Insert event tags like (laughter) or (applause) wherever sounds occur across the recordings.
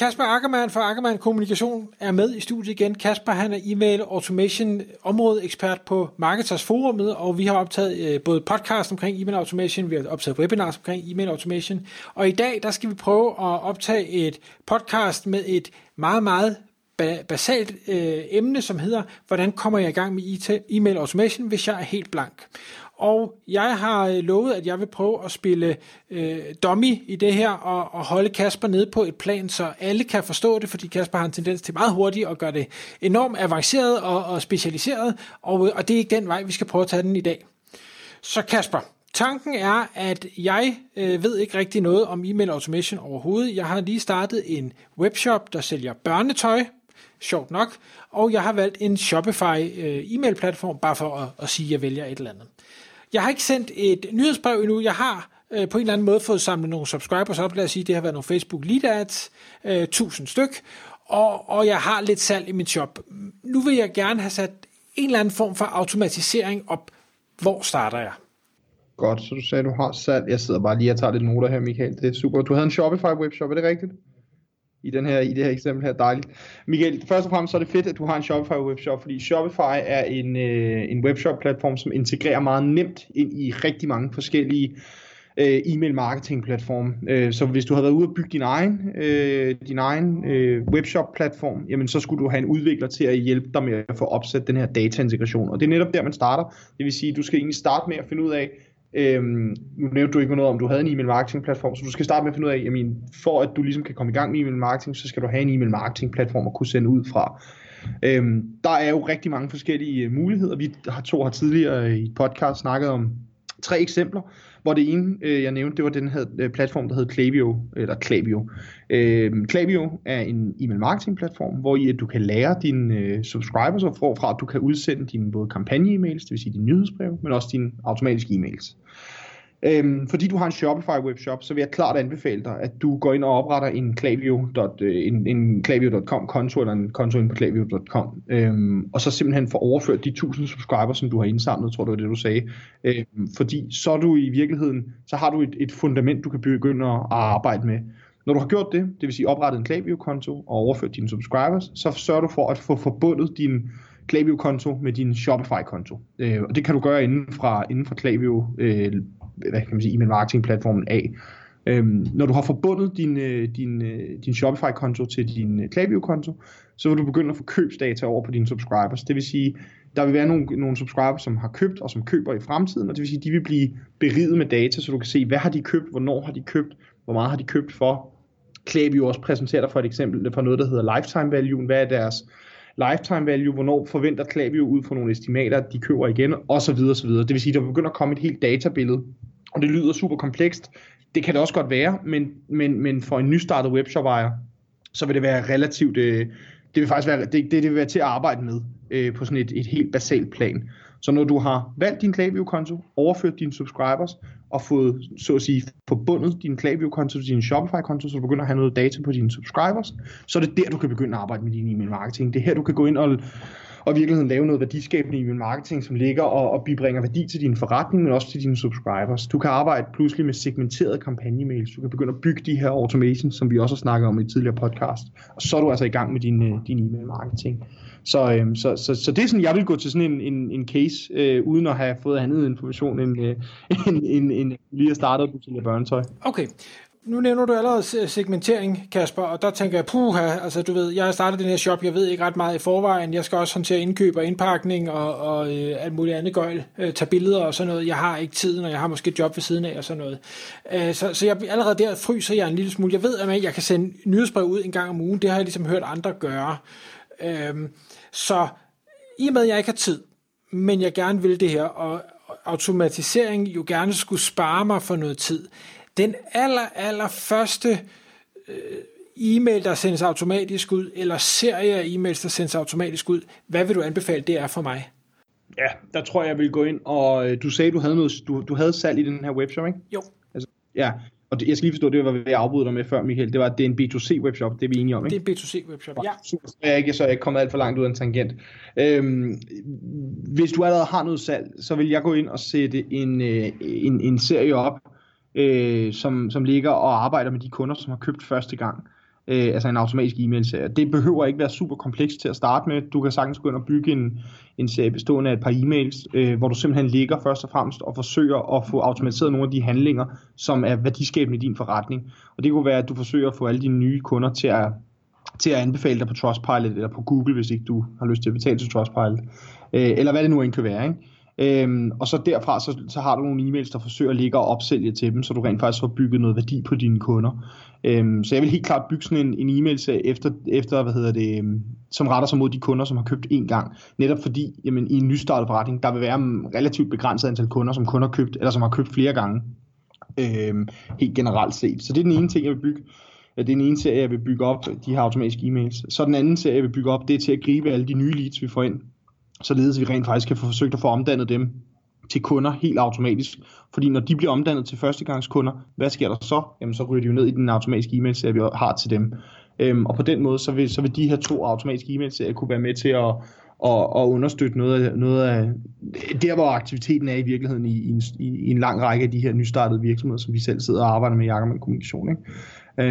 Kasper Ackermann fra Ackermann Kommunikation er med i studiet igen. Kasper han er e-mail automation områdeekspert på Marketers Forumet, og vi har optaget øh, både podcast omkring e-mail automation, vi har optaget webinars omkring e-mail automation, og i dag der skal vi prøve at optage et podcast med et meget, meget basalt øh, emne, som hedder, hvordan kommer jeg i gang med e-mail automation, hvis jeg er helt blank. Og jeg har øh, lovet, at jeg vil prøve at spille øh, dummy i det her, og, og holde Kasper nede på et plan, så alle kan forstå det, fordi Kasper har en tendens til meget hurtigt at gøre det enormt avanceret og, og specialiseret, og, øh, og det er ikke den vej, vi skal prøve at tage den i dag. Så Kasper, tanken er, at jeg øh, ved ikke rigtig noget om e-mail automation overhovedet. Jeg har lige startet en webshop, der sælger børnetøj, sjovt nok, og jeg har valgt en Shopify øh, e-mail platform, bare for at, at sige, at jeg vælger et eller andet. Jeg har ikke sendt et nyhedsbrev endnu. Jeg har øh, på en eller anden måde fået samlet nogle subscribers op. Lad os sige, det har været nogle Facebook lead ads, øh, 1000 styk, og, og jeg har lidt salg i min shop. Nu vil jeg gerne have sat en eller anden form for automatisering op. Hvor starter jeg? Godt, så du sagde, du har salg. Jeg sidder bare lige og tager lidt noter her, Michael. Det er super. Du havde en Shopify webshop, er det rigtigt? I, den her, i det her eksempel her. Dejligt. Michael, først og fremmest så er det fedt, at du har en Shopify webshop, fordi Shopify er en, øh, en webshop-platform, som integrerer meget nemt ind i rigtig mange forskellige øh, e-mail marketing platform. Øh, så hvis du har været ude og bygge din egen, øh, din egen øh, webshop platform, jamen så skulle du have en udvikler til at hjælpe dig med at få opsat den her data-integration. Og det er netop der, man starter. Det vil sige, du skal egentlig starte med at finde ud af, Øhm, nu nævnte du ikke noget om, du havde en e-mail marketing platform, så du skal starte med at finde ud af, jamen, for at du ligesom kan komme i gang med e-mail marketing, så skal du have en e-mail marketing platform at kunne sende ud fra. Øhm, der er jo rigtig mange forskellige øh, muligheder. Vi har to har tidligere øh, i podcast snakket om tre eksempler, hvor det ene, øh, jeg nævnte, det var den her øh, platform, der hed Klaviyo, eller Klaviyo. Øh, Klaviyo er en e-mail marketing platform, hvor i at du kan lære dine øh, subscribers og fra, at du kan udsende dine både kampagne-e-mails, det vil sige dine nyhedsbreve, men også dine automatiske e-mails. Øhm, fordi du har en Shopify webshop, så vil jeg klart anbefale dig, at du går ind og opretter en Klaviyo, øh, en, en Klaviyo.com konto, eller en konto ind på Klaviyo.com, øhm, og så simpelthen få overført de 1000 subscribers, som du har indsamlet, tror du var det, du sagde. Øhm, fordi så er du i virkeligheden, så har du et, et fundament, du kan begynde at arbejde med. Når du har gjort det, det vil sige oprettet en Klaviyo-konto og overført dine subscribers, så sørger du for at få forbundet din Klaviyo-konto med din Shopify-konto. Øh, og det kan du gøre inden fra, inden fra Klaviyo øh, hvad kan man sige, e-mail marketing platformen af. Øhm, når du har forbundet din, øh, din, øh, din Shopify-konto til din øh, Klaviyo-konto, så vil du begynde at få købsdata over på dine subscribers. Det vil sige, der vil være nogle, nogle subscribers, som har købt og som køber i fremtiden, og det vil sige, de vil blive beriget med data, så du kan se, hvad har de købt, hvornår har de købt, hvor meget har de købt for. Klaviyo også præsenterer dig for et eksempel for noget, der hedder lifetime value. Hvad er deres lifetime value, hvornår forventer Klaviyo ud fra nogle estimater, at de køber igen, og så videre, så videre. Det vil sige, der begynder at komme et helt databillede, og det lyder super komplekst. Det kan det også godt være, men, men, men for en nystartet webshop ejer, så vil det være relativt, øh, det vil faktisk være, det, det, det vil være til at arbejde med øh, på sådan et, et helt basalt plan. Så når du har valgt din Klaviyo-konto, overført dine subscribers, og fået, så at sige, forbundet din Klaviyo-konto til din Shopify-konto, så du begynder at have noget data på dine subscribers, så er det der, du kan begynde at arbejde med din e-mail marketing. Det er her, du kan gå ind og og i virkeligheden lave noget værdiskabende i marketing, som ligger og, og bibringer værdi til din forretning, men også til dine subscribers. Du kan arbejde pludselig med segmenterede kampagnemails. Du kan begynde at bygge de her automations, som vi også har snakket om i et tidligere podcast. Og så er du altså i gang med din, øh, din e-mail marketing. Så, øhm, så, så, så det er sådan, jeg vil gå til sådan en, en, en case, øh, uden at have fået andet information end, øh, (laughs) end, end, end lige at starte at til børnetøj. Okay, nu nævner du allerede segmentering, Kasper, og der tænker jeg, puha, altså du ved, jeg har startet den her shop, jeg ved ikke ret meget i forvejen, jeg skal også håndtere indkøb og indpakning og, og øh, alt muligt andet gøjl, øh, tage billeder og sådan noget, jeg har ikke tiden, og jeg har måske et job ved siden af og sådan noget. Øh, så, så jeg, allerede der fryser jeg en lille smule. Jeg ved, at jeg kan sende nyhedsbrev ud en gang om ugen, det har jeg ligesom hørt andre gøre. Øh, så i og med, at jeg ikke har tid, men jeg gerne vil det her, og automatisering jo gerne skulle spare mig for noget tid, den aller, aller første øh, e-mail, der sendes automatisk ud, eller serie af e-mails, der sendes automatisk ud, hvad vil du anbefale, det er for mig? Ja, der tror jeg, jeg vil gå ind, og øh, du sagde, du havde, noget, du, du havde salg i den her webshop, ikke? Jo. Altså, ja, og det, jeg skal lige forstå, det var, hvad jeg afbryder dig med før, Michael. Det var, at det er en B2C webshop, det er vi enige om, ikke? Det er en B2C webshop, ja. Super, så er jeg ikke, så er jeg ikke kommet alt for langt ud af en tangent. Øhm, hvis du allerede har noget salg, så vil jeg gå ind og sætte en, øh, en, en serie op, øh, som, som ligger og arbejder med de kunder, som har købt første gang. Øh, altså en automatisk e-mail-serie. Det behøver ikke være super komplekst til at starte med. Du kan sagtens gå ind og bygge en, en serie bestående af et par e-mails, øh, hvor du simpelthen ligger først og fremmest og forsøger at få automatiseret nogle af de handlinger, som er værdiskabende i din forretning. Og det kunne være, at du forsøger at få alle dine nye kunder til at til at anbefale dig på Trustpilot eller på Google, hvis ikke du har lyst til at betale til Trustpilot, øh, eller hvad det nu end kan være. Ikke? Øhm, og så derfra, så, så har du nogle e-mails, der forsøger at ligge og opsælge til dem, så du rent faktisk får bygget noget værdi på dine kunder. Øhm, så jeg vil helt klart bygge sådan en, en e-mail efter, efter, hvad hedder det, øhm, som retter sig mod de kunder, som har købt én gang. Netop fordi, jamen, i en nystartet forretning, der vil være en relativt begrænset antal kunder, som kun har købt, eller som har købt flere gange. Øhm, helt generelt set. Så det er den ene ting, jeg vil bygge. Det er den ene serie, jeg vil bygge op, de her automatiske e-mails. Så den anden serie, jeg vil bygge op, det er til at gribe alle de nye leads, vi får ind, således vi rent faktisk kan få forsøgt at få omdannet dem til kunder helt automatisk. Fordi når de bliver omdannet til førstegangskunder, hvad sker der så? Jamen så ryger de jo ned i den automatiske e-mail-serie, vi har til dem. Øhm, og på den måde, så vil, så vil de her to automatiske e-mail-serier kunne være med til at, at, at understøtte noget af, noget af der, hvor aktiviteten er i virkeligheden i, i, en, i en lang række af de her nystartede virksomheder, som vi selv sidder og arbejder med i Jackermann Kommunikation. Ikke?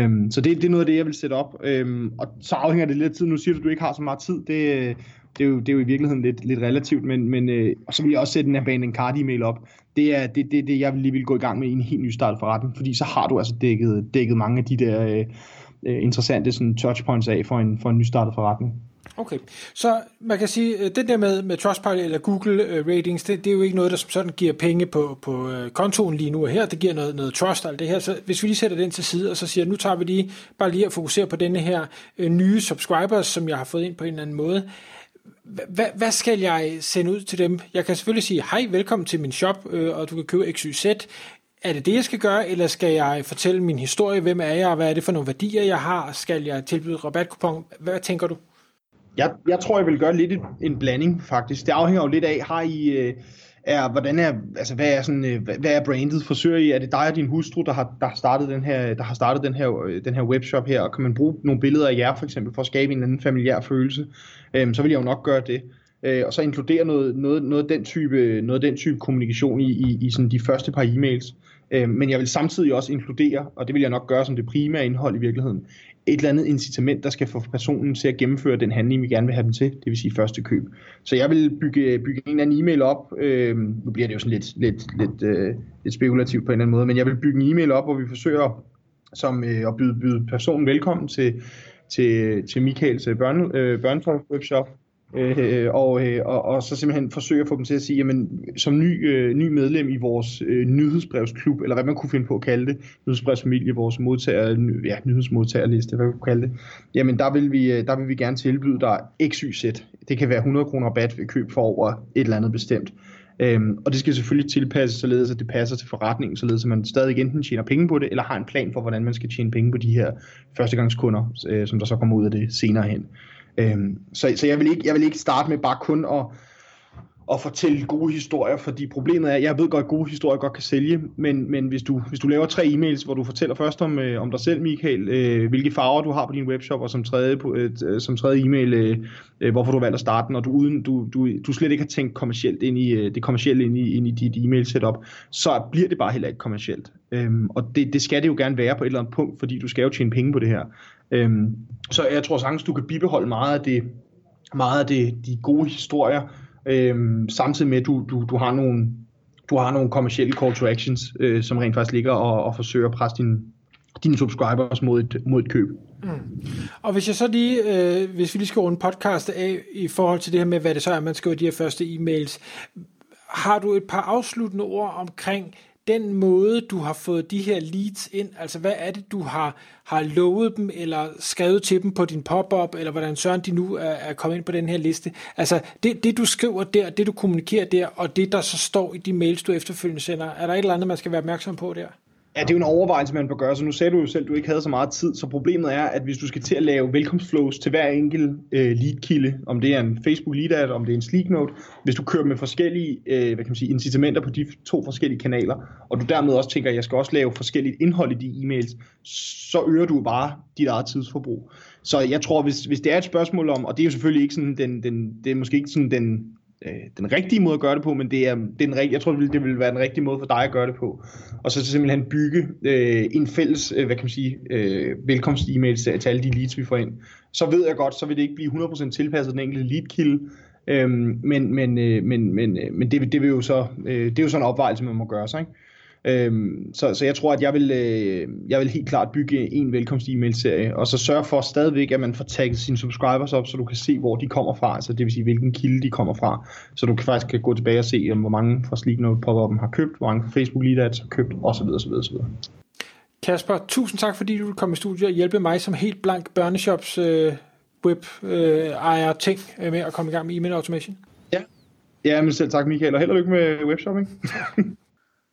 Øhm, så det, det er noget af det, jeg vil sætte op. Øhm, og så afhænger det lidt af tid. Nu siger du, at du ikke har så meget tid. Det, det, er, jo, det er jo i virkeligheden lidt, lidt relativt. Men, men øh, og så vil jeg også sætte en abandoned card e-mail op. Det er det, det, det, jeg lige vil gå i gang med i en helt ny start forretning. Fordi så har du altså dækket, dækket mange af de der øh, øh interessante sådan, touchpoints af for en, for en nystartet forretning. Okay, så man kan sige, øh, at det der med, med Trustpilot eller Google uh, ratings, det, det er jo ikke noget, der som sådan giver penge på, på uh, kontoen lige nu og her. Det giver noget, noget trust og alt det her. Så hvis vi lige sætter den til side, og så siger, nu tager vi lige bare lige at fokusere på denne her uh, nye subscribers, som jeg har fået ind på en eller anden måde hvad skal jeg sende ud til dem? Jeg kan selvfølgelig sige, hej, velkommen til min shop, øh, og du kan købe XYZ. Er det det, jeg skal gøre, eller skal jeg fortælle min historie? Hvem er jeg, og hvad er det for nogle værdier, jeg har? Skal jeg tilbyde rabatkupon? Hvad tænker du? Jeg, jeg tror, jeg vil gøre lidt en blanding, faktisk. Det afhænger jo lidt af, har I... Øh, er, hvordan er, altså, hvad er, sådan, øh, hvad er brandet? Forsøger I, er det dig og din hustru, der har, der har startet, den her, der har startet den, her, øh, den her webshop her, og kan man bruge nogle billeder af jer, for eksempel, for at skabe en anden familiær følelse, øhm, så vil jeg jo nok gøre det. Øh, og så inkludere noget, noget, noget, den type, noget den type kommunikation i, i, i sådan de første par e-mails. Øh, men jeg vil samtidig også inkludere, og det vil jeg nok gøre som det primære indhold i virkeligheden, et eller andet incitament, der skal få personen til at gennemføre den handling, vi gerne vil have dem til, det vil sige første køb. Så jeg vil bygge, bygge en eller anden e-mail op, øh, nu bliver det jo sådan lidt, lidt, lidt, øh, lidt spekulativt på en eller anden måde, men jeg vil bygge en e-mail op, hvor vi forsøger som, øh, at byde, byde personen velkommen til, til, til Michaels øh, børne, øh, børnetøj-webshop, Øh, og, øh, og, og så simpelthen forsøge at få dem til at sige, jamen som ny, øh, ny medlem i vores øh, nyhedsbrevsklub, eller hvad man kunne finde på at kalde det, nyhedsbrevsfamilie, vores modtager, ny, ja, nyhedsmodtagerliste, hvad man kunne kalde det, jamen der vil vi, øh, der vil vi gerne tilbyde dig XYZ. Det kan være 100 kroner rabat ved køb for over et eller andet bestemt. Øhm, og det skal selvfølgelig tilpasses, således at det passer til forretningen, således at man stadig enten tjener penge på det, eller har en plan for, hvordan man skal tjene penge på de her førstegangskunder, øh, som der så kommer ud af det senere hen. Øhm, så, så jeg vil ikke, jeg vil ikke starte med bare kun at, at fortælle gode historier, fordi problemet er, jeg ved godt, at gode historier godt kan sælge, men, men hvis, du, hvis du laver tre e-mails, hvor du fortæller først om, øh, om dig selv, Michael, øh, hvilke farver du har på din webshop, og som tredje, øh, som tredje e-mail, øh, øh hvorfor du valgte at starte den, og du, uden, du, du, du slet ikke har tænkt kommercielt ind i, øh, det kommercielle ind i, ind i dit e-mail setup, så bliver det bare heller ikke kommercielt. Øhm, og det, det skal det jo gerne være på et eller andet punkt, fordi du skal jo tjene penge på det her. Øhm, så jeg tror sagtens, du kan bibeholde meget af det, meget af det, de gode historier, øhm, samtidig med, at du, du, du har nogle du har nogle kommersielle call to actions, øh, som rent faktisk ligger og, og forsøger at presse dine, dine subscribers mod et, mod et køb. Mm. Og hvis jeg så lige, øh, hvis vi lige skal runde podcast af i forhold til det her med, hvad det så er, man skriver de her første e-mails, har du et par afsluttende ord omkring den måde, du har fået de her leads ind, altså hvad er det, du har, har lovet dem, eller skrevet til dem på din pop-up, eller hvordan søren de nu er, er kommet ind på den her liste. Altså det, det, du skriver der, det du kommunikerer der, og det, der så står i de mails, du efterfølgende sender, er der et eller andet, man skal være opmærksom på der? Ja, det er jo en overvejelse, man bør gøre. Så nu sagde du jo selv, at du ikke havde så meget tid. Så problemet er, at hvis du skal til at lave velkomstflows til hver enkelt øh, leadkilde, om det er en Facebook lead ad, om det er en Sleek Note, hvis du kører med forskellige øh, hvad kan man sige, incitamenter på de to forskellige kanaler, og du dermed også tænker, at jeg skal også lave forskelligt indhold i de e-mails, så øger du bare dit eget tidsforbrug. Så jeg tror, hvis, hvis det er et spørgsmål om, og det er jo selvfølgelig ikke sådan den, den det er måske ikke sådan den øh, den rigtige måde at gøre det på, men det er, det er den rigtige, jeg tror, det vil være den rigtige måde for dig at gøre det på. Og så simpelthen bygge øh, en fælles, øh, hvad kan man sige, øh, velkomst-e-mail til, til alle de leads, vi får ind. Så ved jeg godt, så vil det ikke blive 100% tilpasset den enkelte lead-kilde, øhm, men, men, øh, men, men, øh, men det, det, vil jo så, øh, det er jo sådan en opvejelse, man må gøre sig, ikke? Øhm, så, så jeg tror, at jeg vil, øh, jeg vil helt klart bygge en velkomst e-mail serie, og så sørge for stadigvæk, at man får tagget sine subscribers op, så du kan se, hvor de kommer fra, altså det vil sige, hvilken kilde de kommer fra, så du kan faktisk kan gå tilbage og se, hvor mange fra Sleek Note pop har købt, hvor mange fra Facebook Lead Ads har købt, osv. osv., osv. Kasper, tusind tak, fordi du kom i studiet og hjælpe mig som helt blank børneshops øh, web øh, ejer ting øh, med at komme i gang med e-mail automation. Ja, ja men selv tak Michael, og held og lykke med webshopping. (laughs)